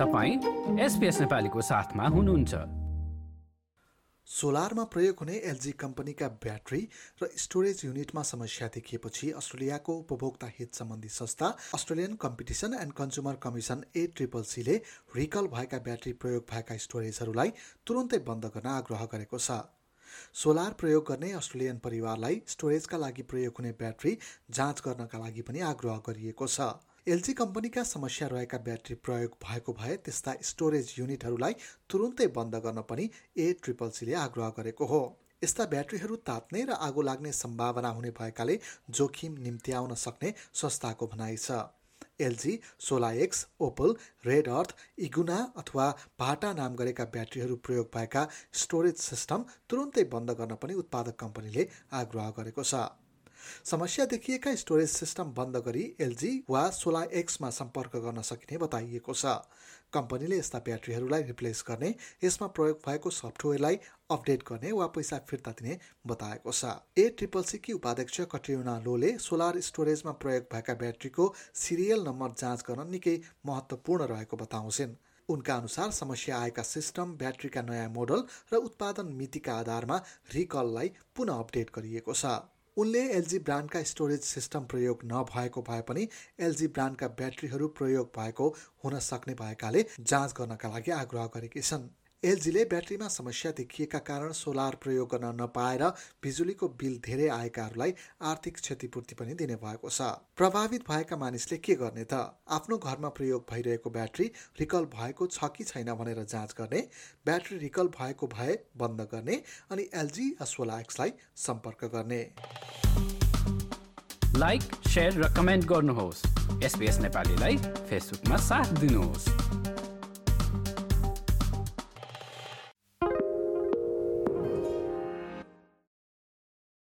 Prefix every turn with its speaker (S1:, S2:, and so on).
S1: तपाईँ एसपिएस नेपालीको साथमा हुनुहुन्छ।
S2: सोलरमा प्रयोग हुने एलजी कम्पनीका ब्याट्री र स्टोरेज युनिटमा समस्या देखिएपछि अस्ट्रेलियाको उपभोक्ता हित सम्बन्धी संस्था Australian competition and consumer commission A triple सीले recall भएका ब्याट्री प्रयोग भएका स्टोरेजहरूलाई तुरुन्तै बन्द गर्न आग्रह गरेको छ। सोलार प्रयोग गर्ने अस्ट्रेलियन परिवारलाई स्टोरेजका लागि प्रयोग हुने ब्याट्री जाँच गर्नका लागि पनि आग्रह गरिएको छ। एलजी कम्पनीका समस्या रहेका ब्याट्री प्रयोग भएको भए त्यस्ता स्टोरेज युनिटहरूलाई तुरुन्तै बन्द गर्न पनि ए ट्रिपल सीले आग्रह गरेको हो। यस्ता ब्याट्रीहरू तात्ने र आगो लाग्ने सम्भावना हुने भएकाले जोखिम निम्त्याउन सक्ने संस्थाको भनाइ छ। LG Solax Opal RedEarth Eguana अथवा भाटा नाम गरेका ब्याट्रीहरू प्रयोग भएका स्टोरेज सिस्टम तुरुन्तै बन्द गर्न पनि उत्पादक कम्पनीले आग्रह गरेको छ। समस्या देखिएका स्टोरेज सिस्टम बन्द गरी एलजी वा सोला एक्समा सम्पर्क गर्न सकिने बताइएको छ। कम्पनीले यस्ता ब्याट्रीहरूलाई रिप्लेस गर्ने यसमा प्रयोग भएको सफ्टवेयरलाई अपडेट गर्ने वा पैसा फिर्ता दिने बताएको छ। ए ट्रिपल सीकी उपाध्यक्ष कट्रियोना लोले सोलर स्टोरेजमा प्रयोग भएका ब्याट्रीको सिरियल नम्बर जाँच गर्न निकै महत्त्वपूर्ण रहेको बताउँछिन्। उनका अनुसार समस्या आएका सिस्टम ब्याट्रीका नयाँ मोडल र उत्पादन मितिका आधारमा रिकललाई पुनः अपडेट गरिएको छ। उनले एलजी ब्रान्डका स्टोरेज सिस्टम प्रयोग नभएको भए पनि एलजी ब्रान्डका ब्याट्रीहरू प्रयोग भएको हुन सक्ने भएकाले जाँच गर्नका लागि आग्रह गरेकी छन्। एलजीले ब्याट्रीमा समस्या देखिएका कारण सोलर प्रयोग गर्न नपाएर बिजुलीको बिल धेरै आएकाहरूलाई आर्थिक क्षतिपूर्ति पनि दिने भएको छ। प्रभावित भएका मानिसले के गर्ने त? आफ्नो घरमा प्रयोग भइरहेको ब्याट्री रिकल भएको छ कि छैन भनेर जाँच गर्ने ब्याट्री रिकल भएको भए बन्द गर्ने अनि एलजी एक्सलाई सम्पर्क गर्ने।
S1: लाइक र कमेन्ट गर्नुहोस्। नेपालीलाई फेसबुकमा साथ दिनुहोस्।